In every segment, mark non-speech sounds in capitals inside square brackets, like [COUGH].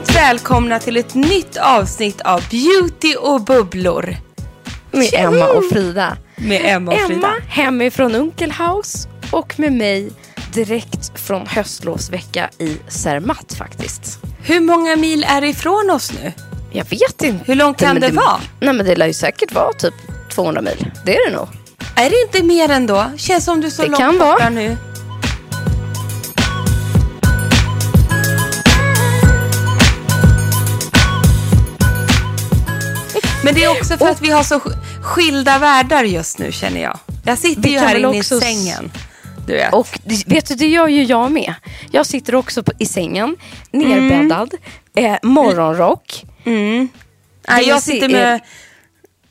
Varmt välkomna till ett nytt avsnitt av Beauty och bubblor. Med Emma och Frida. Med Emma och Frida. Emma hemifrån Unkelhaus och med mig direkt från höstlovsvecka i Zermatt faktiskt. Hur många mil är det ifrån oss nu? Jag vet inte. Hur långt kan Men det vara? Nej men det lär ju säkert vara typ 200 mil. Det är det nog. Är det inte mer ändå? Känns som du är så Det långt kan borta vara. nu. Men det är också för att vi har så sk- skilda världar just nu känner jag. Jag sitter ju här inne i sängen. Du vet. Och vet du, det gör ju jag med. Jag sitter också på, i sängen, nerbäddad, eh, morgonrock. Nej, det jag sitter med...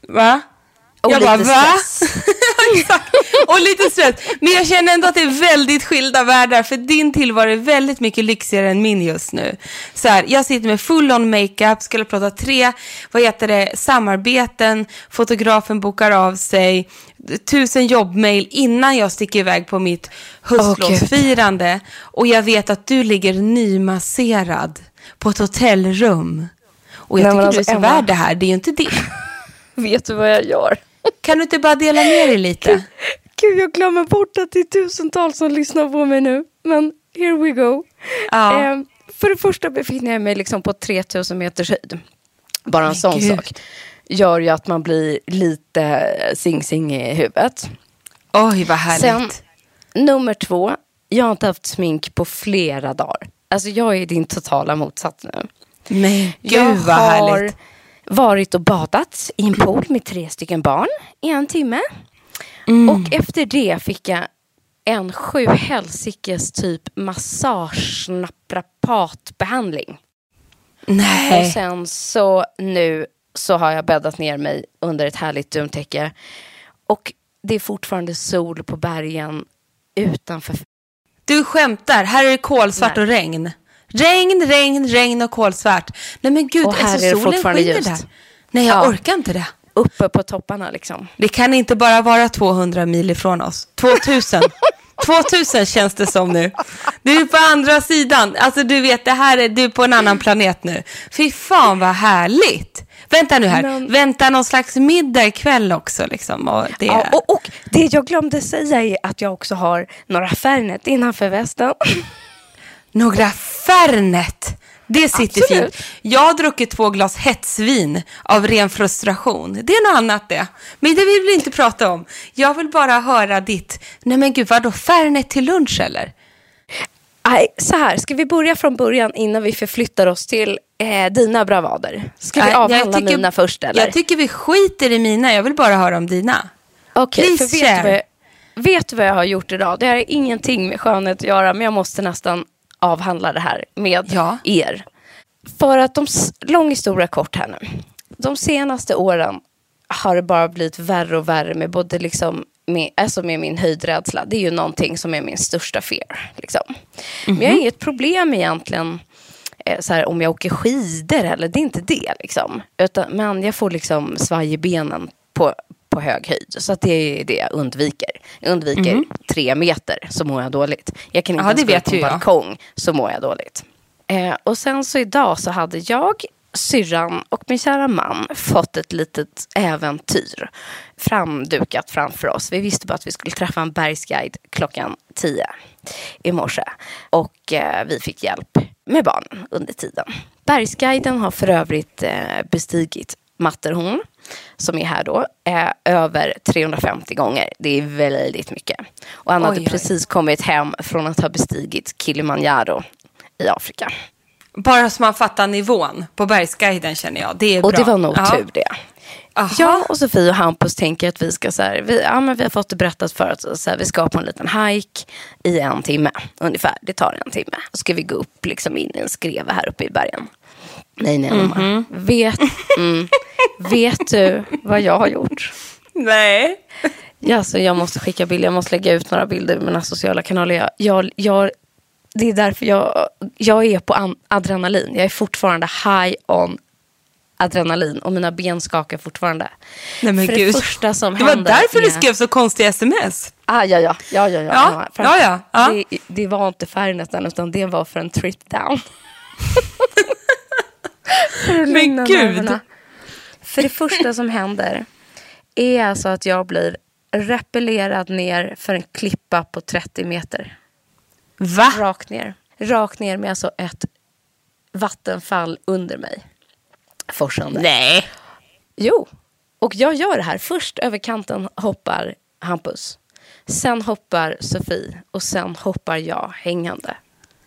Va? Och jag lite bara, stress. [LAUGHS] Och lite stress. Men jag känner ändå att det är väldigt skilda världar. För din tillvaro är väldigt mycket lyxigare än min just nu. Så här, jag sitter med full on makeup, skulle prata tre, vad heter det, samarbeten. Fotografen bokar av sig. Tusen jobbmail innan jag sticker iväg på mitt höstlovsfirande. Och jag vet att du ligger nymasserad på ett hotellrum. Och jag Nej, tycker alltså, du är så Emma. värd det här. Det är ju inte det. [LAUGHS] Vet du vad jag gör? Kan du inte bara dela med dig lite? Gud, jag glömmer bort att det är tusentals som lyssnar på mig nu. Men here we go. Ja. Eh, för det första befinner jag mig liksom på 3000 meters höjd. Bara en sån gud. sak gör ju att man blir lite sing-sing i huvudet. Oj, vad härligt. Sen, nummer två. Jag har inte haft smink på flera dagar. Alltså jag är din totala motsats nu. Men gud jag vad har härligt. Varit och badat i en pool med tre stycken barn i en timme. Mm. Och efter det fick jag en sju helsikes typ massage-naprapatbehandling. Och Nej. sen så nu så har jag bäddat ner mig under ett härligt duntäcke. Och det är fortfarande sol på bergen utanför. Du skämtar. Här är det kolsvart Nej. och regn. Regn, regn, regn och kolsvart. Nej men gud, Och här alltså är det solen fortfarande ljust. där. Nej, jag Ja. orkar inte det. Uppe på topparna liksom. Det kan inte bara vara 200 mil ifrån oss. 2000. 2000 [LAUGHS] känns det som nu. Du är på andra sidan. Alltså du vet, det här är du är på en annan planet nu. Fy fan vad härligt. Vänta nu här. Men- Vänta någon slags middag ikväll också liksom. Och det... Ja, och, och det jag glömde säga är att jag också har några Fernet innanför västen. [LAUGHS] Några Fernet. Det sitter Absolut. fint. Jag har druckit två glas hetsvin av ren frustration. Det är något annat det. Men det vill vi inte prata om. Jag vill bara höra ditt. Nej men gud, vadå Fernet till lunch eller? Nej, så här, ska vi börja från början innan vi förflyttar oss till eh, dina bravader? Ska vi avhandla tycker- mina först eller? Jag tycker vi skiter i mina. Jag vill bara höra om dina. Okej, för vet vet du vad jag har gjort idag? Det har ingenting med skönhet att göra, men jag måste nästan avhandla det här med Ja. er. För att de, lång historia kort här nu. De senaste åren har det bara blivit värre och värre med både liksom med, alltså med min höjdrädsla. Det är ju någonting som är min största fear. Liksom. Men jag har inget problem egentligen eh, så här, om jag åker skidor. Eller, det är inte det. Liksom. Utan, men jag får liksom svaj i benen på, på hög höjd. Så att det är det jag undviker. Jag undviker tre meter så mår jag dåligt. Jag kan inte det ens gå på en balkong så mår jag dåligt. Eh, och sen så idag så hade jag, syrran och min kära man fått ett litet äventyr framdukat framför oss. Vi visste bara att vi skulle träffa en bergsguide klockan 10 i morse. Och eh, vi fick hjälp med barnen under tiden. Bergsguiden har för övrigt eh, bestigit Matterhorn, som är här då, eh, över 350 gånger. Det är väldigt mycket. Och han Oj, hade oj. precis kommit hem från att ha bestigit Kilimanjaro i Afrika. Bara så man fattar nivån på Bergsguiden känner jag. Det är Och bra. det var nog Ja. tur det. Aha. Jag och Sofie och Hampus tänker att vi ska så här, vi, ja, men vi har fått det berättat för att så här, vi ska på en liten hike i en timme ungefär. Det tar en timme. Så ska vi gå upp liksom in i en skreva här uppe i bergen. Nej, nej, mamma. Mhm. Vet, mm, vet du vad jag har gjort? Nej. Ja, alltså, jag måste skicka bilder, jag måste lägga ut några bilder i mina sociala kanaler. Jag, jag, jag, det är därför jag, jag är på an, adrenalin. Jag är fortfarande high on adrenalin och mina ben skakar fortfarande. Nej, men För gud. det första som Det var därför du skrev så konstiga sms. Ah, ja, ja, ja, ja, ja. Ja, ja, ja, ja. Det, det var inte Färnästen utan det var för en trip down. [LAUGHS] Men gud. För det första som händer är alltså att jag blir repellerad ner för en klippa på 30 meter. Va? Rakt ner. Rakt ner med alltså ett vattenfall under mig. Forsande. Nej. Jo, och jag gör det här. Först över kanten hoppar Hampus. Sen hoppar Sofie och sen hoppar jag hängande.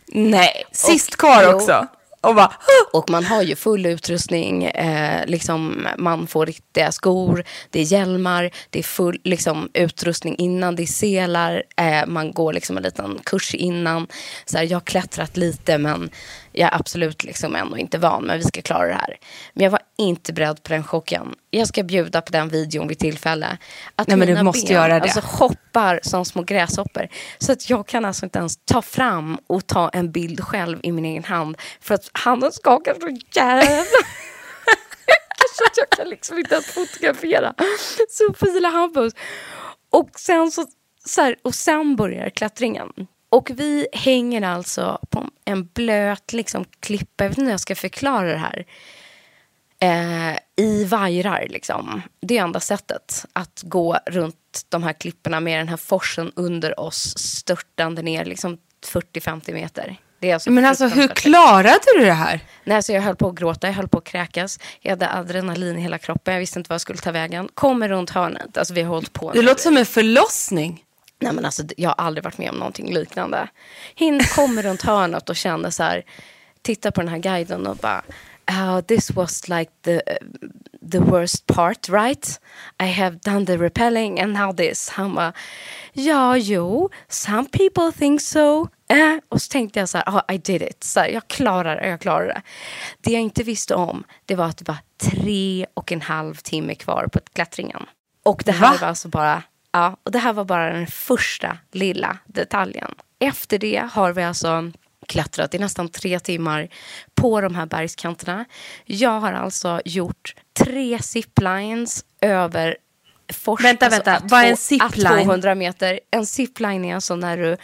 Nej. Sist kvar jo. Och bara, Och man har ju full utrustning, eh, liksom, man får riktiga skor, det är hjälmar, det är full liksom, utrustning innan, det är selar, eh, man går liksom en liten kurs innan. Så här, jag har klättrat lite men jag är absolut liksom ändå inte van, men vi ska klara det här. Men jag var inte beredd på den chocken. Jag ska bjuda på den videon vid tillfälle. Att Nej, men du måste ben, göra det. Alltså, hoppar som små gräshoppor. Så att jag kan alltså inte ens ta fram och ta en bild själv i min egen hand. För att handen skakar så jävla så att jag kan liksom inte ens fotografera. Så fila Hampus. Och sen, så, så här, och sen börjar klättringen. Och vi hänger alltså på en blöt liksom, klippa. Jag vet inte hur jag ska förklara det här. Eh, I vajrar liksom. Det är enda sättet att gå runt de här klipporna med den här forsen under oss störtande ner liksom 40-50 meter. Alltså men alltså hur klarade du det här? Nej, alltså jag höll på att gråta, jag höll på att kräkas. Jag hade adrenalin i hela kroppen, jag visste inte vad jag skulle ta vägen. Kommer runt hörnet, alltså vi har hållit på. Det låter som en förlossning. Nej men alltså jag har aldrig varit med om någonting liknande. Hin kommer runt hörnet och känner så här, tittar på den här guiden och bara, oh, this was like the, the worst part right? I have done the repelling and now this. Han bara, ja jo, some people think so. Eh. Och så tänkte jag så här, oh, I did it. Så här, jag klarar det, jag klarar det. Det jag inte visste om, det var att det var tre och en halv timme kvar på klättringen. Och det här Va? var alltså bara, ja, och det här var bara den första lilla detaljen. Efter det har vi alltså klättrat i nästan tre timmar på de här bergskanterna. Jag har alltså gjort tre ziplines över fors, Vänta, vänta. att Vad är en zipline? att 200 meter. En zipline är alltså när du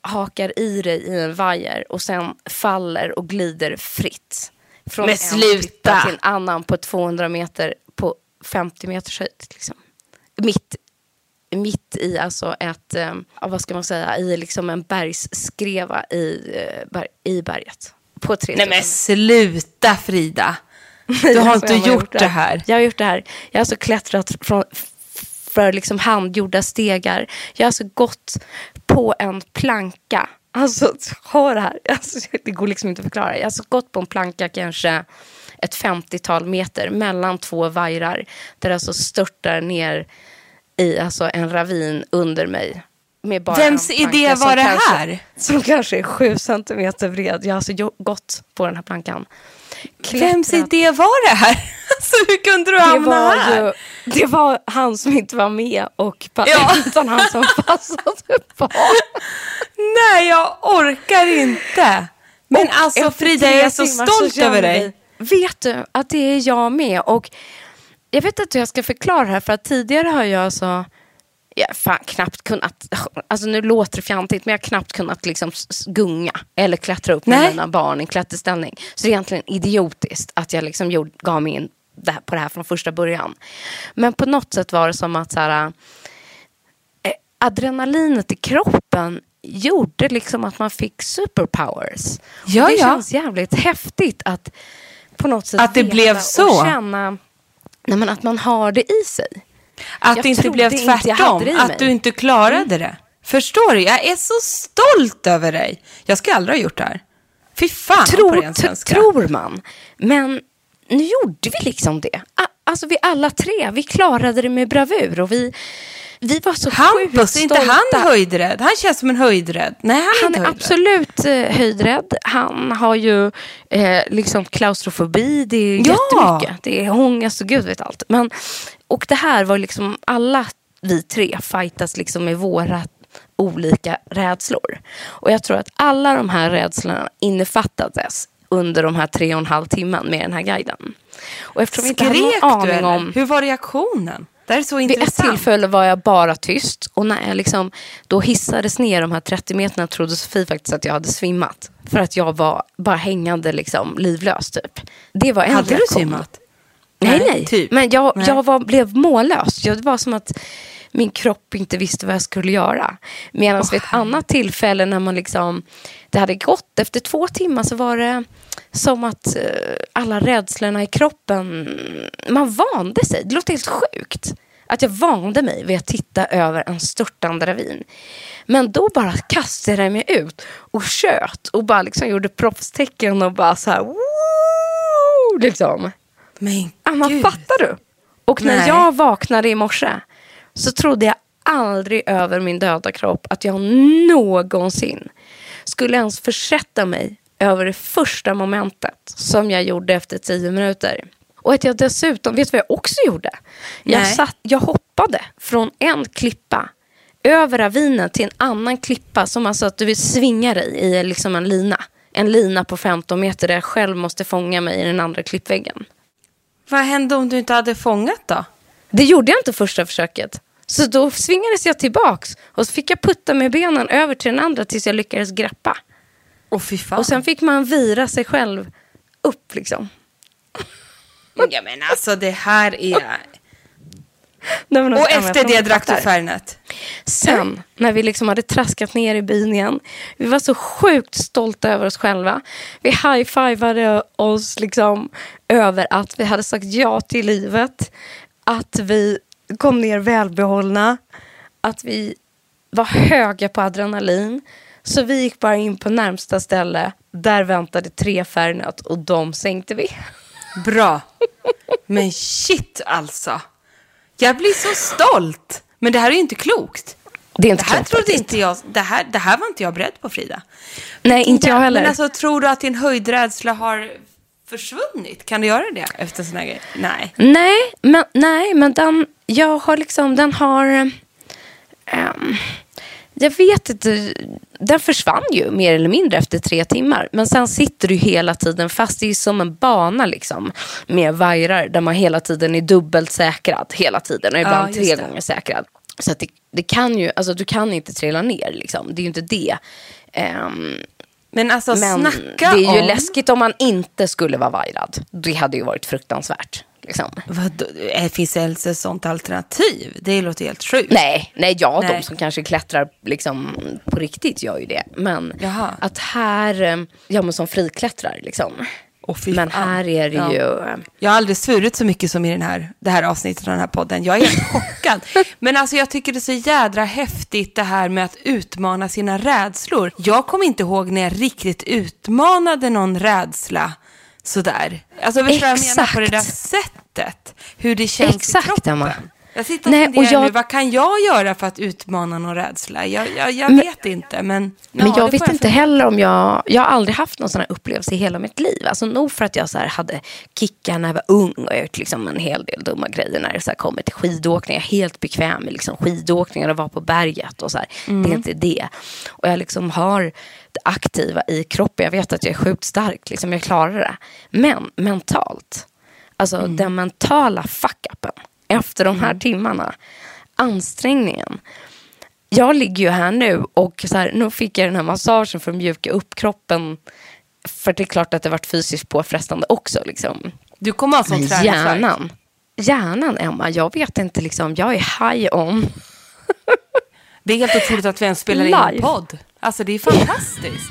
hakar i dig i en vajer och sen faller och glider fritt. Från Men en sluta! klippa till en annan på 200 meter på 50 meters höjd. Liksom. Mitt, mitt i alltså ett, eh, vad ska man säga, i liksom en bergsskreva i, eh, ber, i berget. På 3000 Nej men sluta Frida. [LAUGHS] Du har Alltså, inte har gjort det här. Jag har gjort det här. Jag har alltså klättrat från, för liksom handgjorda stegar. Jag har alltså gått på en planka. Alltså, [LAUGHS] hör det här. Alltså, det går liksom inte att förklara. Jag har alltså gått på en planka kanske ett 50-tal meter mellan två vajrar. Där det alltså störtar ner i alltså en ravin under mig. Med bara Vems idé var det kanske- här? Som kanske är sju centimeter bred. Jag har alltså gått på den här plankan. Vems idé var det här? [LAUGHS] Alltså hur kunde du Det hamna var, här? ju, det var han som inte var med och Ja. [LAUGHS] utan han som [LAUGHS] passade på. Nej, jag orkar inte. Men Och alltså Frida, jag är så stolt över dig. Vet du att det är jag med? Och jag vet inte hur jag ska förklara det här för att tidigare har jag alltså jag fan knappt kunnat, alltså nu låter det fjantigt men jag har knappt kunnat liksom gunga eller klättra upp med Nej. mina barn i klätterställning. Så det är egentligen idiotiskt att jag liksom gjorde, gav mig in på det här från första början. Men på något sätt var det som att så här, eh, adrenalinet i kroppen gjorde liksom att man fick superpowers. Ja, och det ja. känns jävligt häftigt att på något sätt Att det blev och så. känna nej, men att man har det i sig. Att Jag det inte blev inte tvärtom. hade det i mig. Att du inte klarade det. Förstår du? Jag är så stolt över dig. Jag skulle aldrig ha gjort det här. Fy fan på tror, tror man. Men nu gjorde vi liksom det. Alltså vi alla tre, vi klarade det med bravur och vi, vi var så Hampus, är inte han höjdrädd? Han känns som en höjdrädd. Nej, han är Han är höjdrädd. absolut eh, höjdrädd. Han har ju eh, liksom klaustrofobi. Det är Ja. jättemycket. Det är ångest och gud vet allt. Men, och det här var liksom alla vi tre fightas liksom med våra olika rädslor. Och jag tror att alla de här rädslorna innefattades under de här tre och en halv timmen med den här guiden. Och eftersom vi inte hade Skrek någon du aning eller? om... Hur var reaktionen? Det är så Vid ett intressant. tillfälle var jag bara tyst och när jag liksom då hissades ner de här 30 meterna trodde Sofie faktiskt att jag hade svimmat. För att jag var bara hängande liksom livlös typ. Det var en Hade du svimmat? Nej, Nej, nej. typ. Men jag, Nej. jag var, blev mållös. Jag, det var som att min kropp inte visste vad jag skulle göra. Medan vid ett annat tillfälle när man liksom, det hade gått, efter två timmar så var det som att eh, alla rädslorna i kroppen, man vande sig. Det låter helt sjukt. Att jag vande mig vid att titta över en störtande ravin. Men då bara kastade jag mig ut och tjöt och bara liksom gjorde proffstecken och bara så här, "Woo!" liksom. Men Anna, gud. fattar du? Och när Nej. jag vaknade i morse så trodde jag aldrig över min döda kropp att jag någonsin skulle ens försätta mig över det första momentet som jag gjorde efter tio minuter. Och att jag dessutom, vet du vad jag också gjorde? Jag, satt, jag hoppade från en klippa över ravinen till en annan klippa som alltså att du vill svinga dig i liksom en lina. En lina på 15 meter där jag själv måste fånga mig i den andra klippväggen. Vad hände om du inte hade fångat då? Det gjorde jag inte första försöket. Så då svingades jag tillbaks och så fick jag putta med benen över till den andra tills jag lyckades greppa. Fan. Och sen fick man vira sig själv upp liksom. Ja men alltså det här är... Nej, Och alltså, efter det drack du. Fernet? Sen, när vi liksom hade traskat ner i byn igen. Vi var så sjukt stolta över oss själva. Vi high-fivade oss liksom över att vi hade sagt ja till livet. Att vi kom ner välbehållna. Att vi var höga på adrenalin. Så vi gick bara in på närmsta ställe. Där väntade tre Fernet och de sänkte vi. Bra. Men shit alltså. Jag blir så stolt. Men det här är ju inte klokt. Det är inte Det här klokt trodde faktiskt. inte jag, det här, det här var inte jag beredd på Frida. Nej, inte jag heller. Men alltså tror du att din höjdrädsla har försvunnit? Kan du göra det efter sån här grej? Nej. Nej, men, nej, men den, jag har liksom, den har... ehm, jag vet inte, den försvann ju mer eller mindre efter tre timmar. Men sen sitter du hela tiden fast. Det är som en bana liksom med vajrar där man hela tiden är dubbelt säkrad. Hela tiden och ibland just tre det. gånger säkrad. Så att det, det kan ju, alltså du kan inte trilla ner liksom. Det är ju inte det. Ehm, Men alltså men snacka det är ju om... läskigt om man inte skulle vara vajrad. Det hade ju varit fruktansvärt. Liksom. Vadå? Eh, Finns ens ett sånt alternativ? Det låter helt sjukt. Nej, nej, ja, Nej. de som kanske klättrar liksom på riktigt gör ju det. Men Jaha. att här, eh, ja men som friklättrar liksom. Fy men här är det Ja. ju, Jag har aldrig svurit så mycket som i den här, det här avsnittet av den här podden. Jag är helt [LAUGHS] chockad. Men alltså jag tycker det är så jädra häftigt det här med att utmana sina rädslor. Jag kommer inte ihåg när jag riktigt utmanade någon rädsla sådär. Alltså förstår du vad jag menar på det där Exakt. sättet? Hur det känns i exakt kroppen. Emma. Jag sitter och Nej, funderar och jag- nu, vad kan jag göra för att utmana någon rädsla? Jag, jag, jag Men- vet inte, men... Men ja, jag vet inte heller om jag... Jag har aldrig haft någon sån här upplevelse i hela mitt liv. Alltså nog för att jag så hade kickar när jag var ung och gjort liksom en hel del dumma grejer när det så här kommer till skidåkning. Jag är helt bekväm med liksom skidåkning och vara på berget och så här. Det Mm. är inte det. Och jag liksom har det aktiva i kroppen. Jag vet att jag är sjukt stark. Liksom jag klarar det. Men mentalt. Alltså Mm. den mentala fuck-upen efter de här timmarna. Ansträngningen jag ligger ju här nu och så här, nu fick jag den här massagen för att mjuka upp kroppen. För det är klart att det varit fysiskt påfrestande också. Liksom. Du kommer Men träningsvärk. hjärnan, hjärnan Emma, jag vet inte, liksom, jag är high on. Det är helt otroligt att vi ens spelar in en podd. Alltså det är fantastiskt.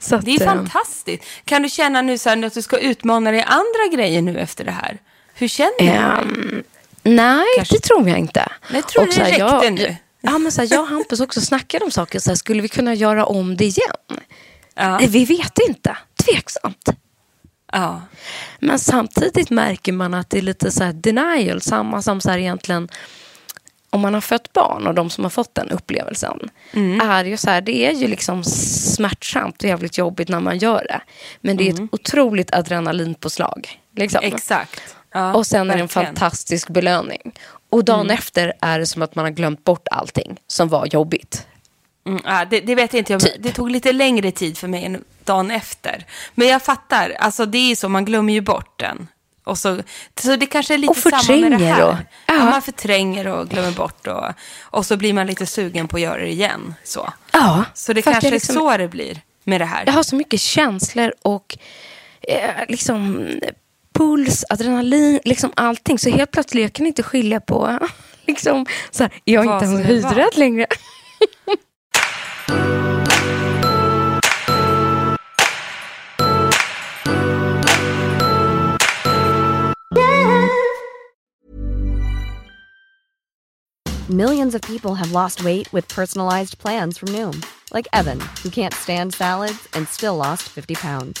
[LAUGHS] Att, Det är eh, fantastiskt. Kan du känna nu så här, att du ska utmana dig i andra grejer nu efter det här? Hur känner du? ehm, nej, Kanske- det tror jag inte. Nej, tror så det räckte jag, nu? Ja, men så här, jag och Hampus också snackade om saker. Så här, skulle vi kunna göra om det igen? Ja. Vi vet inte. Tveksamt. Ja. Men samtidigt märker man att det är lite så här denial. Samma som så här egentligen om man har fött barn och de som har fått den upplevelsen. Är ju så här, det är ju liksom smärtsamt och jävligt jobbigt när man gör det. Men det är ett otroligt adrenalinpåslag. Liksom. Exakt. Ja, och sen är det en verkligen. fantastisk belöning. Och dagen efter är det som att man har glömt bort allting som var jobbigt. Mm, ja, det, det vet jag inte. jag. Typ. Det tog lite längre tid för mig än dagen efter. Men jag fattar. Alltså det är så, man glömmer ju bort den. Och så, så det kanske är lite samma med det här. och- ja. ja. man förtränger och glömmer bort. Och, och så blir man lite sugen på att göra det igen. Så, Ja, så det kanske är liksom- så det blir med det här. Jag har så mycket känslor och eh, liksom puls, adrenalin, liksom allting. Så helt plötsligt jag kan inte skilja på, [LAUGHS] liksom, så här, jag är inte ens höjdrädd längre. [LAUGHS] Millions of people have lost weight with personalized plans from Noom, like Evan, who can't stand salads and still lost 50 pounds.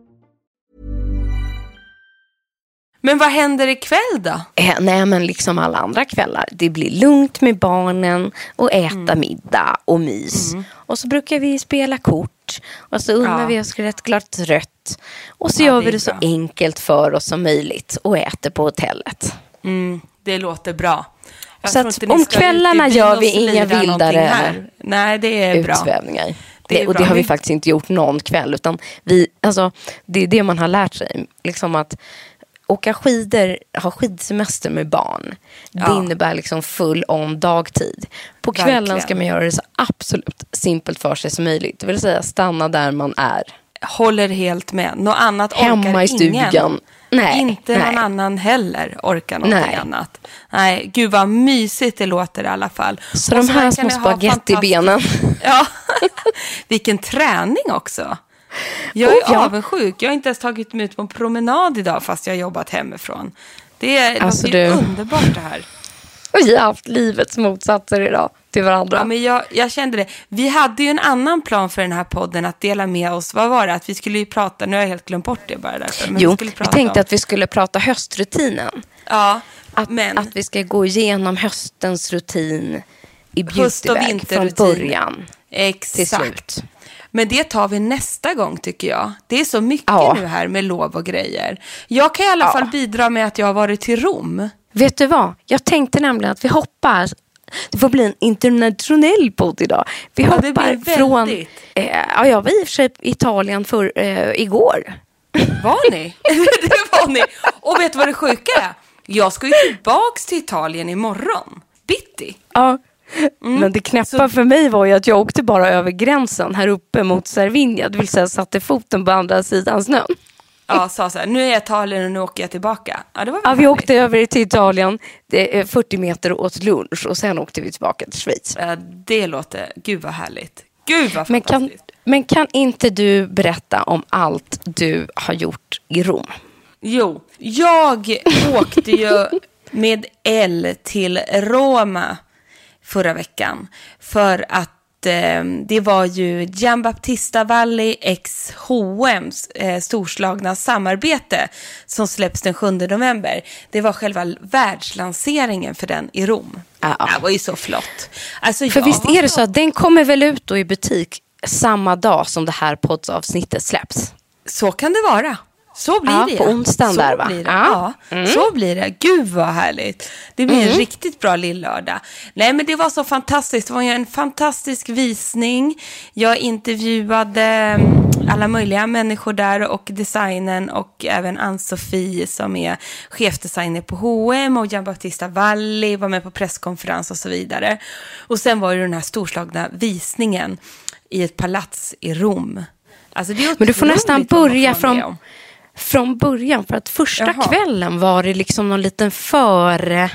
Men vad händer ikväll då? Eh, nej, men liksom alla andra kvällar. Det blir lugnt med barnen och äta Mm. middag och mys. Och så brukar vi spela kort. Och så unnar Ja. vi oss ett glas rött. Och så Ja, gör det vi är det så bra. enkelt för oss som möjligt och äter på hotellet. Mm, det låter bra. Jag Så att om kvällarna gör vi inga vildare. Nej, det är bra. utsvävningar. Det är Det, och bra. det har vi Vi- faktiskt inte gjort någon kväll. Utan vi, alltså, det är det man har lärt sig. Liksom att åka skidor, ha skidsemester med barn. Det Ja. innebär liksom full on dagtid. På kvällen Verkligen. ska man göra det så absolut simpelt för sig som möjligt. Det vill säga stanna där man är. Håller helt med. Något annat orkar Hemma i ingen. stugan. Nej, Inte någon nej. annan heller orkar någonting Nej. annat. Nej, gud vad mysigt det låter i alla fall. Så Och de här små spagettibenen. fantastiskt- [LAUGHS] Ja, vilken träning också. Jag är Oh, ja. avundsjuk. Jag har inte ens tagit mig ut på en promenad idag fast jag har jobbat hemifrån. Det är, Alltså, du- underbart det här. [LAUGHS] Vi har haft livets motsatser idag. till varandra. Ja, men jag, jag kände det. Vi hade ju en annan plan för den här podden att dela med oss. Vad var det? Att vi skulle ju prata, nu har jag helt glömt bort det bara därför. Men jo, vi, vi tänkte om, att vi skulle prata höstrutinen. Ja, Att, men att vi ska gå igenom höstens rutin i beautyväg från början till Exakt. slut. Men det tar vi nästa gång tycker jag. Det är så mycket Ja. nu här med lov och grejer. Jag kan i alla Ja. fall bidra med att jag har varit till Rom. Vet du vad? Jag tänkte nämligen att vi hoppar. Det får bli en internationell podd idag. Vi Ja, hoppar från... Eh, ja, jag var i och för sig i Italien för, eh, igår. Var ni? [LAUGHS] [LAUGHS] det var ni. Och vet du vad det sjuka är? Jag ska ju tillbaks till Italien imorgon. Bitti. Ja. Mm. Men det knäppa för mig var ju att jag åkte bara över gränsen här uppe mot Cervinia. Det vill säga satte foten på andra sidan snön. Ja, sa så här, nu är jag i Italien och nu åker jag tillbaka. Ja, det var Ja, vi åkte över till Italien, det är 40 meter åt lunch och sen åkte vi tillbaka till Schweiz. Ja, det låter, gud vad härligt. Gud vad Men kan, fantastiskt. men kan inte du berätta om allt du har gjort i Rom? Jo, jag åkte ju med L till Roma förra veckan. För att eh, det var ju Giambattista Valli x H&M's eh, storslagna samarbete som släpps den 7 november. Det var själva världslanseringen för den i Rom. Ja. Det var ju så flott. Alltså, För visst är det så- att den kommer väl ut då i butik samma dag som det här poddavsnittet släpps? Så kan det vara. Så blir Ja, det. på onsdagen så där, va? Blir det. Ja. Mm. Så blir det. Gud vad härligt. Det blir en riktigt bra lillördag. Nej, men det var så fantastiskt. Det var en fantastisk visning. Jag intervjuade mm, alla möjliga människor där och designen och även Ann-Sofie som är chefdesigner på H&M och Giambattista Valli var med på presskonferens och så vidare. Och sen var det den här storslagna visningen i ett palats i Rom. Alltså, Men du får nästan börja från, om. Från början. För att första Jaha. kvällen var det liksom någon liten före...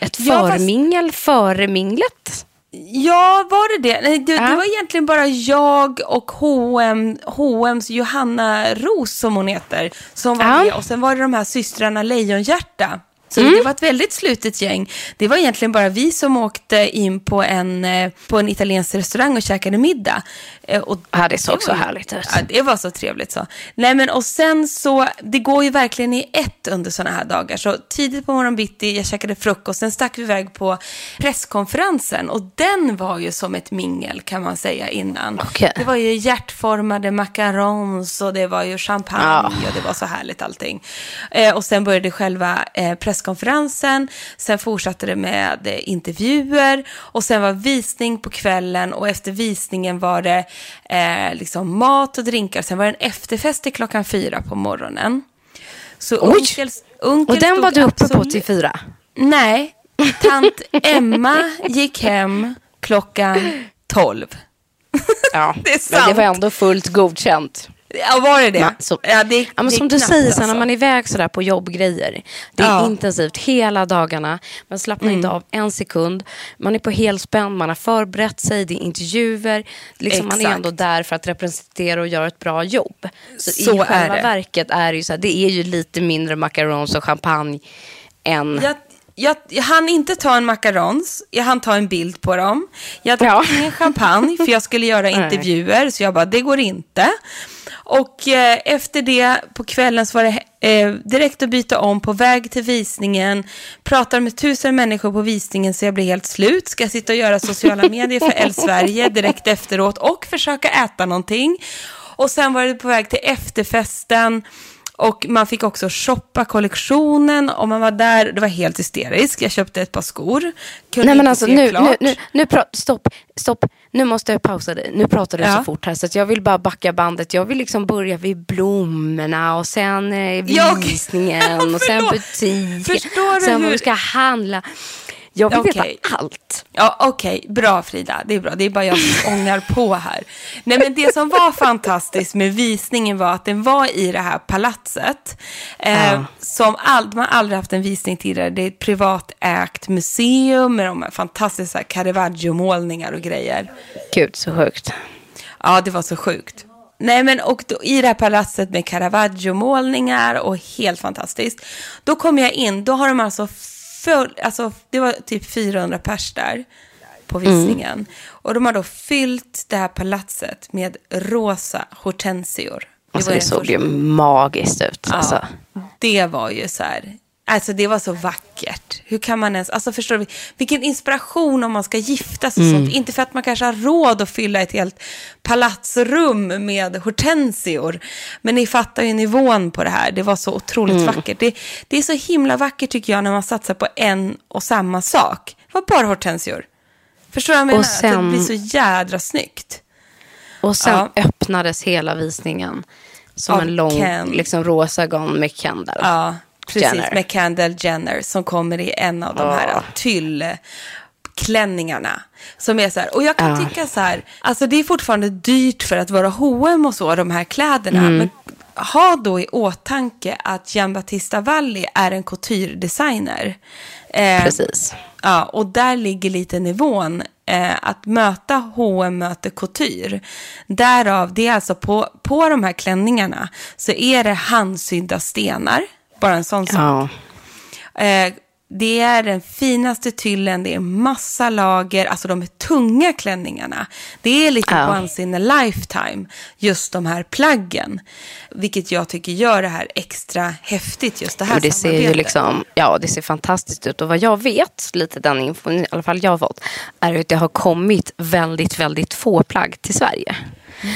Ett Ja, fast- förmingel före minglet. Ja, var det det? Nej, det, Ja. det var egentligen bara jag och H&M, H&M's Johanna Ros som hon heter, som var Ja. Med. Och sen var det de här systrarna Lejonhjärta. Så det var ett väldigt slutet gäng. Det var egentligen bara vi som åkte in på en, eh, på en italiensk restaurang och käkade middag. Eh, Och Ja, det såg så härligt ut. Ja, det var så trevligt så. Nej men och sen så, det går ju verkligen i ett under sådana här dagar. Så tidigt på morgon bitti, jag käkade frukost, sen stack vi iväg på presskonferensen. Och den var ju som ett mingel kan man säga innan. Okej. Det var ju hjärtformade macarons och det var ju champagne och det var så härligt allting. Eh, och sen började själva eh, presskonferensen, sen fortsatte det med intervjuer och sen var visning på kvällen och efter visningen var det eh, liksom mat och drinkar. Sen var det en efterfest till klockan fyra på morgonen. Så Oj! Unckel Och den var du uppe på absolut- till fyra? Nej, tant Emma gick hem klockan tolv. Ja, [LAUGHS] Det är men det sant. var ändå fullt godkänt. Ja, var det det? Ja, så- ja, det, Ja, men det är som du säger, så när alltså. man är iväg sådär på jobbgrejer. Det är Ja. intensivt hela dagarna. Man slappnar inte Mm. av en sekund. Man är på helspänn, man har förberett sig, det är intervjuer. Liksom man är ändå där för att representera och göra ett bra jobb. Så, Så i är själva det. verket är det ju så här, det är ju lite mindre macarons och champagne än... Jag, jag, jag hann inte ta en macarons, jag hann ta en bild på dem. Jag drack Ja. ingen champagne för jag skulle göra [LAUGHS] intervjuer, så jag bara, det går inte. Och eh, efter det, på kvällen, så var det eh, direkt att byta om på väg till visningen. Pratar med tusen människor på visningen så jag blir helt slut. Ska sitta och göra sociala [LAUGHS] medier för L Sverige direkt efteråt och försöka äta någonting. Och sen var det på väg till efterfesten. Och man fick också shoppa kollektionen och man var där, det var helt hysteriskt. Jag köpte ett par skor. Kunde Nej men alltså nu, klart. nu, nu, nu stopp, stopp. Nu måste jag pausa dig. Nu pratar du Ja. så fort här så jag vill bara backa bandet. Jag vill liksom börja vid blommorna och sen eh, [LAUGHS] visningen och sen butiken. Förstår du sen vad hur- vi ska handla. Jag vill Okej. veta allt. Ja, okej. Bra Frida. Det är bra. Det är bara jag som [LAUGHS] ångar på här. Nej, men det som var fantastiskt med visningen var att den var i det här palatset. Eh, Ja. Som all, man aldrig haft en visning tidigare. Det är ett privatägt museum med de här fantastiska Caravaggio-målningar och grejer. Gud så sjukt. Ja, det var så sjukt. Nej, men och då, i det här palatset med Caravaggio-målningar och helt fantastiskt. Då kom jag in, då har de alltså full, alltså det var typ 400 pers där. på visningen. Och de har då fyllt det här palatset med rosa hortensior. Alltså var det såg ju magiskt ut. Ja, Alltså. det var ju så här. Alltså det var så vackert. Hur kan man ens, alltså förstår du, vilken inspiration om man ska gifta sig Mm. sånt. Inte för att man kanske har råd att fylla ett helt palatsrum med hortensior. Men ni fattar ju nivån på det här. Det var så otroligt Mm. vackert. Det, det är så himla vackert tycker jag när man satsar på en och samma sak. Det var bara hortensior. Förstår du vad jag menar? Och Att sen- det blir så jädra snyggt. Och sen Ja. öppnades hela visningen som Av en lång Ken. liksom, rosa gown med Kendall. Ja, precis. Jenner. Med Kendall Jenner som kommer i en av de här tyllklänningarna. Som är så här, och jag kan Ja. tycka så här, alltså det är fortfarande dyrt för att vara H&M och så, de här kläderna. Mm. Men ha då i åtanke att Gian Battista Valli är en couture-designer. Eh, Precis. Ja, och där ligger lite nivån. Eh, att möta H&M möter couture. Därav, det är alltså på, på de här klänningarna så är det handsydda stenar. Bara en sån sak. Ja. Eh, det är den finaste tyllen, det är massa lager, alltså de är tunga klänningarna. Det är lite Ja. once in a lifetime, just de här plaggen. Vilket jag tycker gör det här extra häftigt, just det här det ser ju samarbetet. liksom, ja det ser fantastiskt ut. Och vad jag vet, lite den infon i alla fall jag har fått, är att det har kommit väldigt, väldigt få plagg till Sverige.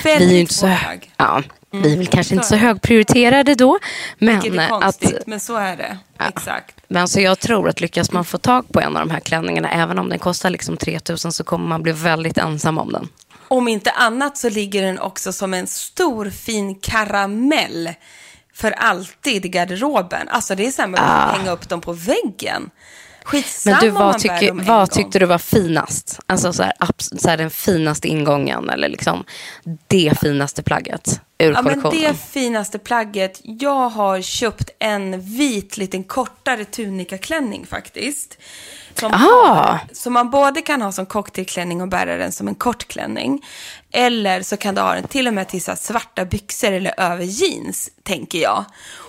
Väldigt vi är inte få så, plagg. ja, vi är väl kanske inte så högprioriterade då. Men, Vilket är att, konstigt, men så är det. Exakt. men så jag tror att lyckas man få tag på en av de här klänningarna, även om den kostar liksom 3000 så kommer man bli väldigt ensam om den. Om inte annat så ligger den också som en stor fin karamell för alltid i garderoben. Alltså det är så här, man Ah. hänga upp dem på väggen. Skitsamma Men du, vad, tycker, vad tyckte du var finast? Alltså så här, så här, den finaste ingången eller liksom det finaste plagget ur Ja, men kollektionen? det finaste plagget. Jag har köpt en vit liten kortare tunikaklänning faktiskt. Som, Ah. som man både kan ha som cocktailklänning och bära den som en kort klänning. Eller så kan du ha den till och med till svarta byxor eller över jeans, tänker jag.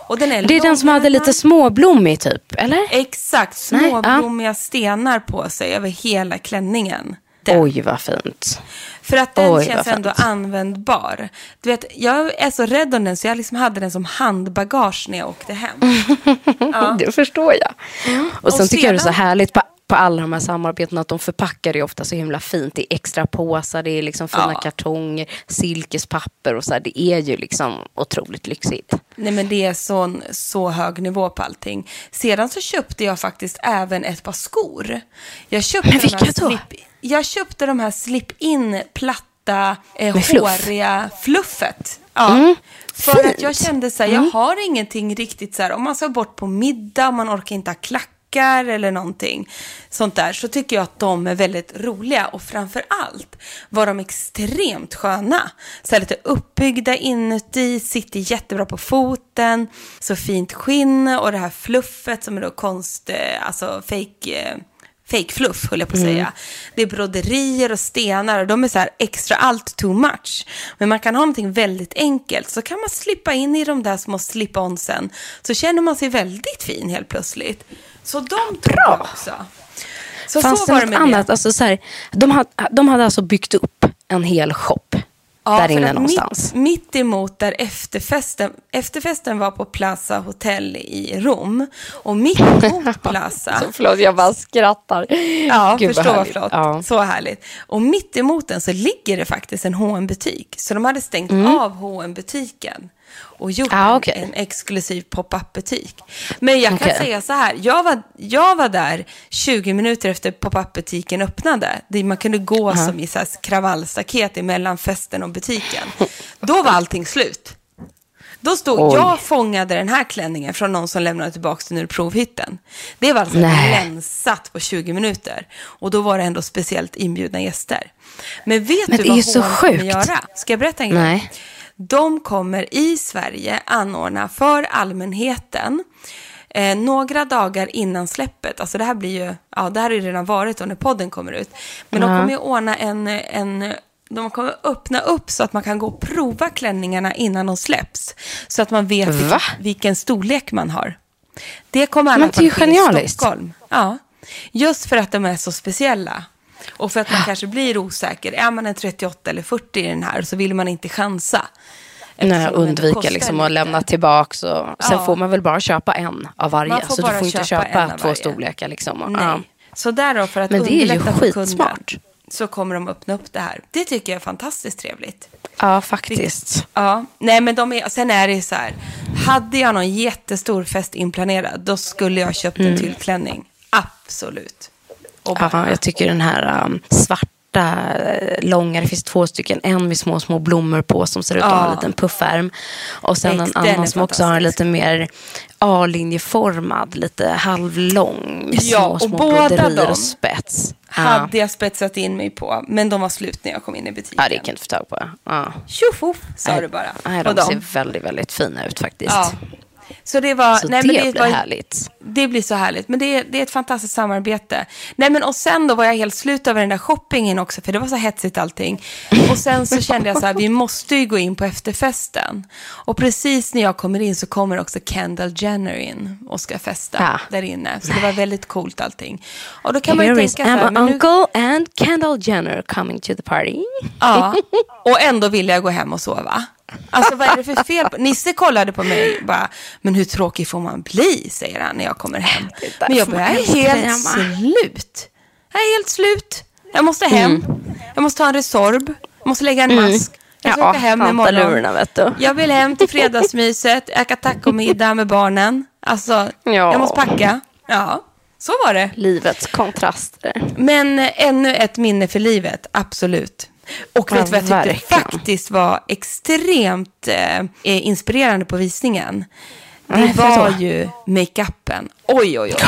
Och den är Det är den som hade lite småblommig typ, eller? Exakt, Nej, ja. småblommiga stenar på sig över hela klänningen. Den. Oj, vad fint. För att den Oj, känns ändå användbar. Du vet, jag är så rädd om den så jag liksom hade den som handbagage när jag åkte hem. [LAUGHS] Det förstår jag. Och sen Och tycker jag det är så härligt på, på alla de här samarbetena att de förpackar det ofta så himla fint i extra påsar, det är liksom fina Ja. kartonger, silkespapper och så här. Det är ju liksom otroligt lyxigt. Nej men det är sån, så hög nivå på allting. Sedan så köpte jag faktiskt även ett par skor. Jag köpte Men vilka då? slip- Jag köpte de här slip-in platta, eh, fluff? håriga fluffet. Ja. Mm, För fint. att jag kände så här, jag har ingenting riktigt så här, om man ska bort på middag, man orkar inte ha klackar eller någonting sånt där, så tycker jag att de är väldigt roliga och framför allt var de extremt sköna. Så här lite uppbyggda inuti, sitter jättebra på foten, så fint skinn och det här fluffet som är då konst, eh, alltså fake eh, fake fluff höll jag på att säga. Det är broderier och stenar och de är så här extra allt too much. Men man kan ha någonting väldigt enkelt så kan man slippa in i de där små slip-onsen så känner man sig väldigt fin helt plötsligt. Så de tog jag också. Så Fanns så det var det något annat? det. Alltså, så här, de, hade, de hade alltså byggt upp en hel shop där för inne någonstans. Mitt, mitt emot där efterfesten, efterfesten var på Plaza Hotel i Rom. Och mitt emot [LAUGHS] Plaza förlåt, jag bara skrattar. Ja, Gud, förstå vad flott. Ja. Så härligt. Och mitt emot den så ligger det faktiskt en hm butik Så de hade stängt av hm butiken och gjort. Ah, en, okej. en exklusiv pop-up-butik. Men jag kan säga så här, jag var, jag var där 20 minuter efter pop-up-butiken öppnade. Man kunde gå som i så här kravallstaket emellan festen och butiken. Då var allting slut. Då stod, Oj. jag fångade den här klänningen från någon som lämnade tillbaka den ur provhytten. Det var alltså Nej. länsat på 20 minuter. Och då var det ändå speciellt inbjudna gäster. Men vet Men du vad H&M kommer göra? Ska jag berätta en grej? Nej. De kommer i Sverige anordna för allmänheten eh, några dagar innan släppet. Alltså det här blir ju, ja det här har ju redan varit då när podden kommer ut. Men de Ja. kommer ju ordna en, en de kommer öppna upp så att man kan gå och prova klänningarna innan de släpps. Så att man vet vilken, vilken storlek man har. Det kommer alla Men det är ju genialiskt. Stockholm. Ja, just för att de är så speciella. Och för att man kanske blir osäker, är man en 38 eller 40 i den här så vill man inte chansa. Nej, undvika liksom att lämna tillbaka. Och, sen Ja. får man väl bara köpa en av varje. Så du får inte köpa två varje. storlekar. Liksom. Och, Nej. ja. Så därav för att Men det är ju skitsmart. så kommer de öppna upp det här. Det tycker jag är fantastiskt trevligt. ja, faktiskt. Ja, nej men de är, sen är det ju så här. Hade jag någon jättestor fest inplanerad, då skulle jag köpt en tyllklänning. Absolut. Och bara, Ja, jag tycker den här um, svarta, eh, långa, det finns två stycken. En med små, små blommor på som ser ut att ha Ja. en liten puffärm. Och sen Ex- en annan som också har en lite mer A-linjeformad, lite halvlång. Ja, små, och små båda dem och spets. hade jag spetsat in mig på, men de var slut när jag kom in i butiken. Ja, det gick inte att få tag på. Ja. Tjoff, sa Nej, du bara. Nej, de ser väldigt, väldigt fina ut faktiskt. Ja. Så det var... Så nej, det men det blir var, härligt. Det blir så härligt. Men det är, det är ett fantastiskt samarbete. Nej, men och sen då var jag helt slut över den där shoppingen också, för det var så hetsigt allting. Och sen så kände jag så här, vi måste ju gå in på efterfesten. Och precis när jag kommer in så kommer också Kendall Jenner in och ska festa Ja. där inne. Så det var väldigt coolt allting. Och då kan man ju Here tänka så här, Emma men nu, Uncle and Kendall Jenner coming to the party. Ja, och ändå ville jag gå hem och sova. Alltså vad är det för fel? på- Nisse kollade på mig bara, men hur tråkig får man bli, säger han när jag kommer hem. Men jag bara, jag är helt slut. Jag är helt slut. Jag måste hem. Jag måste ha en Resorb. Jag måste lägga en mask. Jag ska Ja, åka hem imorgon. vet du. Jag vill hem till fredagsmyset, äta tacomiddag med barnen. Alltså, Ja. jag måste packa. Ja, så var det. Livets kontraster. Men ännu ett minne för livet, absolut. Och Ja, vet du vad jag tyckte faktiskt var extremt eh, eh, inspirerande på visningen? Det för var ju makeupen. Oj, oj, oj.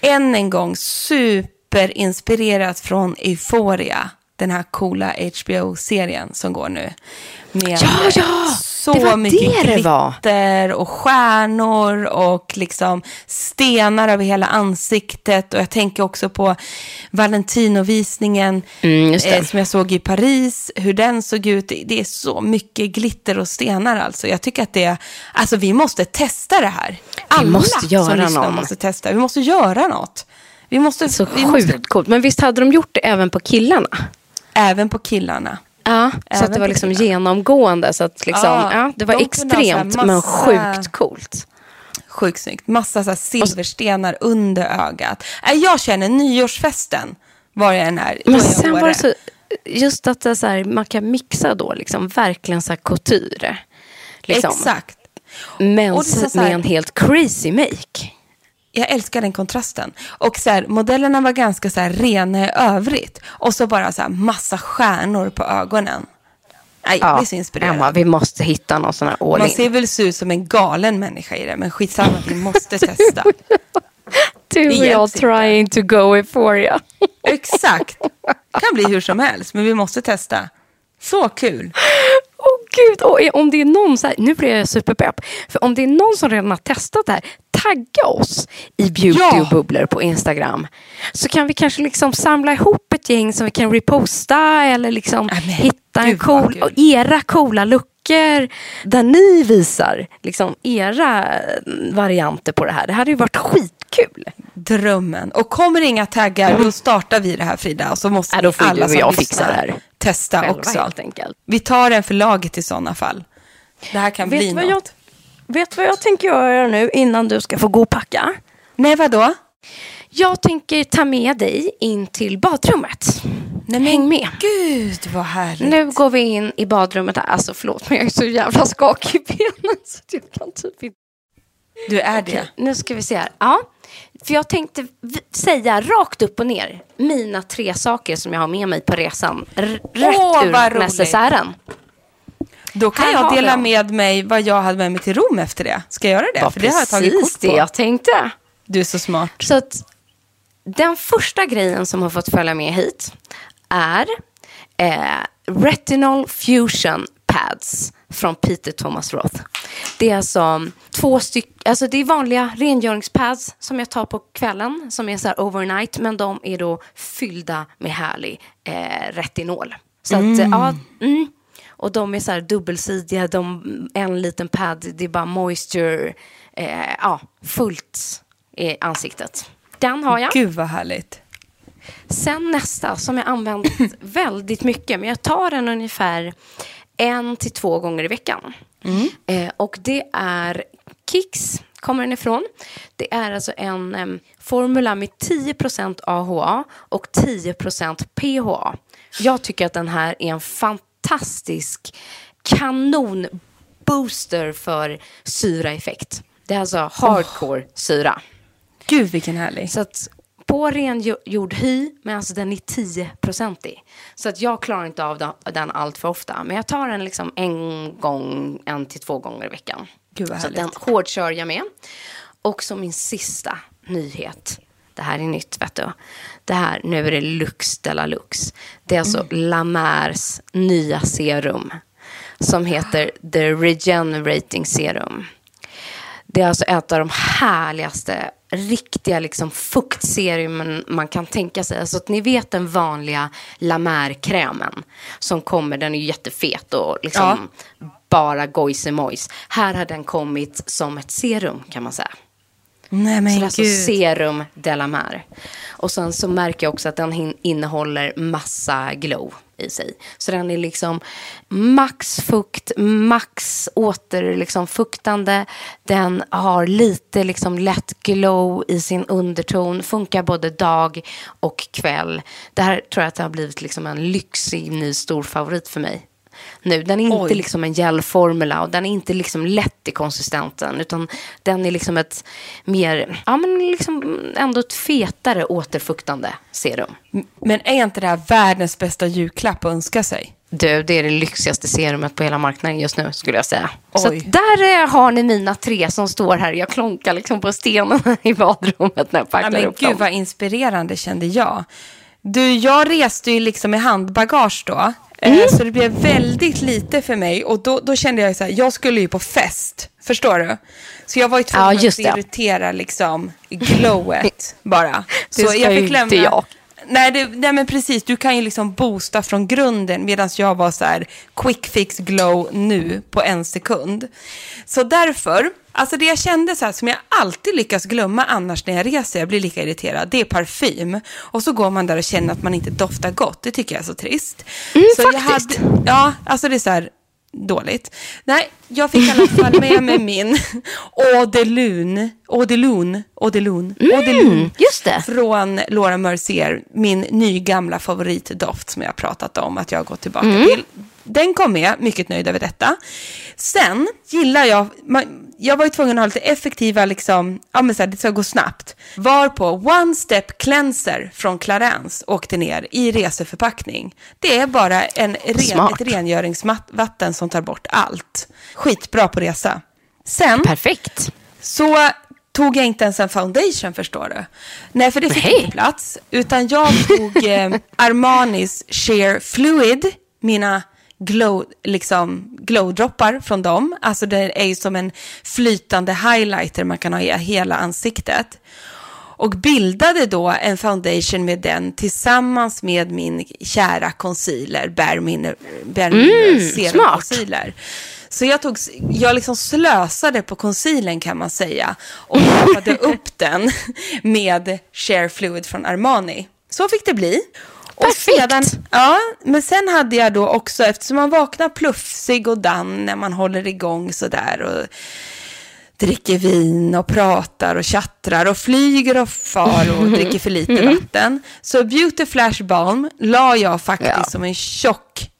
Än en gång superinspirerat från Euphoria. Den här coola HBO-serien som går nu. Med Ja, ja, så det mycket det det glitter och stjärnor och liksom stenar över hela ansiktet. Och jag tänker också på Valentino-visningen Mm, det. eh, som jag såg i Paris, hur den såg ut. Det är så mycket glitter och stenar alltså. Jag tycker att det, alltså vi måste testa det här. Alla måste göra som lyssnar någon. måste testa. Vi måste göra något. Vi måste, Så vi måste coolt. Men visst hade de gjort det även på killarna? även på killarna. Ja, så att det var liksom genomgående. Så att liksom, Ja, ja, det var de här extremt men massa- sjukt coolt. Sjukt snyggt. Massa så här silverstenar under ögat. Äh, Jag känner nyårsfesten var jag än är. då är Men sen var det så, just att det så här, man kan mixa då liksom verkligen så här couture. Liksom. Exakt. Men här- med en helt crazy make. Jag älskar den kontrasten. Och så här, modellerna var ganska så här rena i övrigt. Och så bara så här massa stjärnor på ögonen. Nej, jag blir så inspirerad. Emma, vi måste hitta någon sån här all Man in. ser väl så ut som en galen människa i det, men skitsamma, vi måste testa. [LAUGHS] Det all hjälps inte. trying to go euphoria? Exakt. kan bli hur som helst, men vi måste testa. Så kul. Gud, och om det är någon så här, nu blir jag superpepp. För om det är någon som redan har testat det här, tagga oss i beauty Ja. och bubblor på Instagram. Så kan vi kanske liksom samla ihop ett gäng som vi kan reposta eller liksom Ja, men hitta en cool, och era coola luckor där ni visar liksom era varianter på det här. Det hade ju varit skitkul. Drömmen. Och kommer inga taggar, då startar vi det här Frida. Och så måste Ja, då får alla som jag lyssnar det här. testa Själva, också. helt enkelt. Vi tar en för laget i sådana fall. Det här kan Vet bli vad något. jag, vet vad jag tänker göra nu innan du ska få gå och packa? Nej, vadå? Jag tänker ta med dig in till badrummet. Nej, Häng med. Gud, vad härligt. Nu går vi in i badrummet. här. Alltså förlåt, men jag är så jävla skakig i benen. Så jag kan typ inte... Du är det. Okej, nu ska vi se här. Ja, för jag tänkte säga rakt upp och ner mina tre saker som jag har med mig på resan. R- rätt Åh, ur necessären. Då kan Här jag dela dem. med mig vad jag hade med mig till Rom efter det. Ska jag göra det? var För det har jag tagit kort det på. jag tänkte. Du är så smart. Så att den första grejen som har fått följa med hit är eh, Retinol Fusion Pads från Peter Thomas Roth. Det är alltså två stycken, alltså det är vanliga rengöringspads som jag tar på kvällen som är så overnight men de är då fyllda med härlig eh, retinol. Så att, eh, ja, mm. Och de är så här dubbelsidiga, de, en liten pad, det är bara moisture, eh, ja, fullt i ansiktet. Den har jag. Gud vad härligt. sen nästa som jag använt [LAUGHS] väldigt mycket, men jag tar den ungefär en till två gånger i veckan. Eh, och det är Kicks, kommer den ifrån. Det är alltså en em, formula med 10% AHA och 10% PHA. Jag tycker att den här är en fantastisk kanonbooster för syraeffekt. Det är alltså hardcore syra. Gud vilken härlig. Så att på rengjord hy, men alltså den är 10-procentig. Så att jag klarar inte av den- allt för ofta. Men jag tar den liksom en gång, en till två gånger i veckan. Gud, vad så att den hårdkör jag med. Och som min sista nyhet. Det här är nytt, vet du. Det här, nu är det Lux de la Lux. Det är alltså La Mers nya serum. Som heter The Regenerating Serum. Det är alltså ett av de härligaste, riktiga liksom fuktserumen man kan tänka sig. Alltså att ni vet den vanliga La Mer-krämen som kommer, den är ju jättefet och liksom bara gojsemojs. Här har den kommit som ett serum kan man säga. Nej Så men det är alltså serum de la Mer. Och sen så märker jag också att den innehåller massa glow i sig. Så den är liksom max fukt, max åter liksom fuktande. Den har lite liksom lätt glow i sin underton. Funkar både dag och kväll. Det här tror jag att det har blivit liksom en lyxig ny stor favorit för mig. Nu, den är inte Oj. liksom en gelformula och den är inte liksom lätt i konsistensen utan den är liksom ett mer, ja men liksom ändå ett fetare återfuktande serum. Men är inte det här världens bästa julklapp att önska sig? Du, det är det lyxigaste serumet på hela marknaden just nu skulle jag säga. Så Oj. att där eh, har ni mina tre som står här. Jag klonkar liksom på stenen [LAUGHS] i badrummet när jag Ja, packar men upp gud dem. vad inspirerande kände jag. Du, jag reste ju liksom med handbagage då. Eh, Mm. Så det blev väldigt lite för mig. Och då, då kände jag så här, jag skulle ju på fest. Förstår du? Så jag var ju tvungen Ja, att prioritera liksom glowet [LAUGHS] bara. Det ska ju inte jag. Nej, det, nej, men precis. Du kan ju liksom boosta från grunden medan jag var så här quick fix glow nu på en sekund. Så därför, alltså det jag kände så här som jag alltid lyckas glömma annars när jag reser, jag blir lika irriterad, det är parfym. Och så går man där och känner att man inte doftar gott, det tycker jag är så trist. Mm, så Jag faktiskt. hade, ja, alltså det är så här dåligt. Nej, jag fick i alla fall med mig [LAUGHS] min Eau de Lune, Eau de Lune, Eau de Lune, Eau de Lune Mm, just det. från Laura Mercier, min nygamla favoritdoft som jag pratat om att jag har gått tillbaka Mm. till. Den kom med, mycket nöjd över detta. Sen gillar jag, man, jag var ju tvungen att ha lite effektiva, liksom, ja men så här, det ska gå snabbt. Var på One Step Cleanser från Clarence åkte ner i reseförpackning. Det är bara en ren, ett rengöringsvatten som tar bort allt. Skitbra på resa. Sen Perfekt. så tog jag inte ens en foundation förstår du. Nej, för det fick inte plats. Utan jag tog eh, [LAUGHS] Armanis Sheer Fluid, mina glow, liksom, glowdroppar från dem. Alltså det är ju som en flytande highlighter man kan ha i hela ansiktet. Och bildade då en foundation med den tillsammans med min kära concealer, Bare Mineral Serum Mm. Concealer. Så jag, tog, jag liksom slösade på concealern kan man säga och toppade [LAUGHS] upp den med Share Fluid från Armani. Så fick det bli. Och Perfekt. Sedan, ja, men sen hade jag då också, eftersom man vaknar pluffsig och dan när man håller igång sådär och dricker vin och pratar och tjattrar och flyger och far och dricker för lite vatten. Så Beauty Flash Balm la jag faktiskt Ja. som en tjock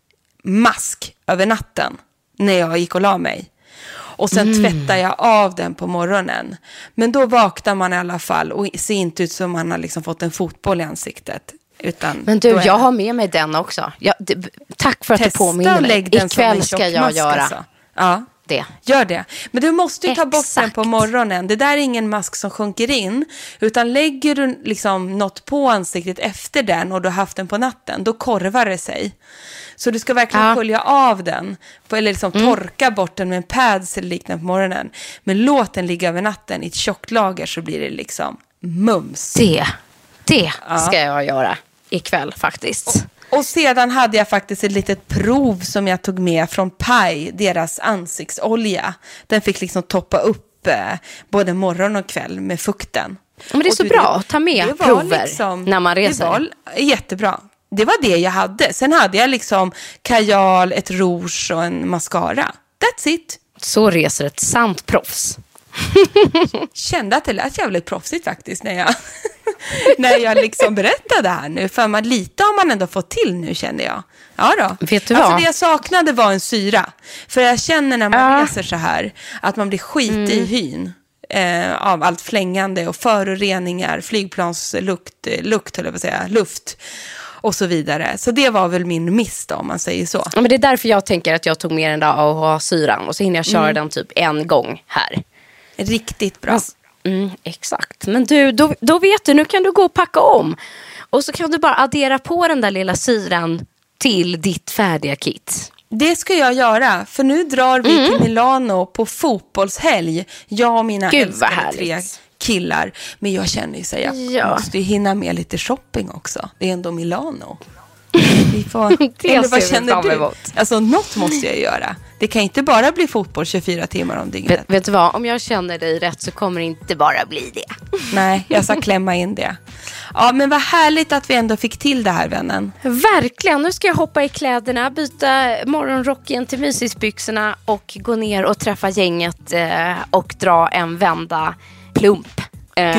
mask över natten när jag gick och la mig. Och sen tvättade jag av den på morgonen. Men då vaknar man i alla fall och ser inte ut som man har liksom fått en fotboll i ansiktet. Utan Men du, jag det- har med mig den också. Jag, det, tack för att du Testa påminner och mig. Ikväll ska jag göra alltså. Ja. det. Gör det. Men du måste ju ta bort den Exakt. på morgonen. Det där är ingen mask som sjunker in. Utan lägger du liksom något på ansiktet efter den och du har haft den på natten, då korvar det sig. Så du ska verkligen Ja. skölja av den. Eller liksom torka bort den med en pads eller liknande på morgonen. Men låt den ligga över natten i ett tjockt lager så blir det liksom mums. Det, det ska jag göra ikväll faktiskt. Och sedan hade jag faktiskt ett litet prov som jag tog med från Pai, deras ansiktsolja. Den fick liksom toppa upp eh, både morgon och kväll med fukten. Men det är Och så du, bra att ta med prover när man reser. Det var jättebra. Det var det jag hade. Sen hade jag liksom kajal, ett rouge och en mascara. That's it. Så reser ett sant proffs. [LAUGHS] Kände att det lät jävligt proffsigt faktiskt när jag, [LAUGHS] när jag liksom berättade här nu. För man, lite har man ändå fått till nu kände jag. Ja då. Vet du alltså vad? det jag saknade var en syra. För jag känner när man Ja. reser så här att man blir skit i Mm. hyn. Eh, av allt flängande och föroreningar, flygplanslukt, eh, lukt höll jag på att säga, luft och så vidare. Så det var väl min miss då, om man säger så. Ja, men det är därför jag tänker att jag tog med den där AHA-syran och så hinner jag köra den typ en gång här. Riktigt bra. Mm, exakt. Men du, då, då vet du, nu kan du gå och packa om. Och så kan du bara addera på den där lilla syran till ditt färdiga kit. Det ska jag göra, för nu drar vi till Milano på fotbollshelg. Jag och mina Gud, älskade tre killar. Men jag känner ju så här, jag Ja. måste ju hinna med lite shopping också. Det är ändå Milano. Vi får, [LAUGHS] Det eller vad känner du? emot. Alltså något måste jag göra. Det kan inte bara bli fotboll 24 timmar om dygnet. Vet, vet du vad, om jag känner dig rätt så kommer det inte bara bli det. [LAUGHS] Nej, jag ska klämma in det. Ja, men vad härligt att vi ändå fick till det här, vännen. Verkligen, nu ska jag hoppa i kläderna, byta morgonrocken till mysisbyxorna och gå ner och träffa gänget eh, och dra en vända plump eh,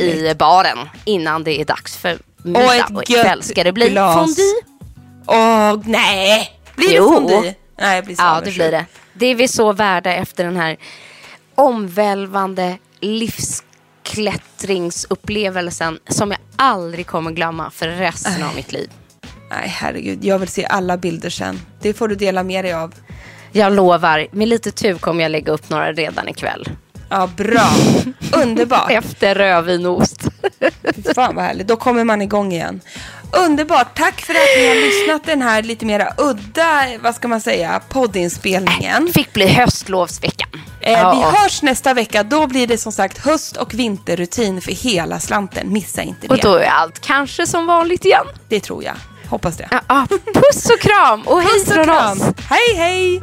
i baren innan det är dags för middag. Och ett Och ikväll gött ska det bli glas. fondue. Åh, nej! Blir Jo. det fondue? Nej, jag blir så Ja, det blir det. Det är vi så värda efter den här omvälvande livsklättringsupplevelsen som jag aldrig kommer glömma för resten av mitt liv. Nej, herregud. Jag vill se alla bilder sen. Det får du dela med dig av. Jag lovar, med lite tur kommer jag lägga upp några redan ikväll. Ja, bra. [LAUGHS] Underbart. Efter rödvin och ost. [LAUGHS] Fy Fan vad härligt. Då kommer man igång igen. Underbart. Tack för att ni har lyssnat den här lite mera udda, vad ska man säga, poddinspelningen. Fick bli höstlovsveckan. Eh, Ja. Vi hörs nästa vecka. Då blir det som sagt höst och vinterrutin för hela slanten. Missa inte det. Och då är allt kanske som vanligt igen. Det tror jag. Hoppas det. Ja, puss och kram och hej från oss. Hej, hej!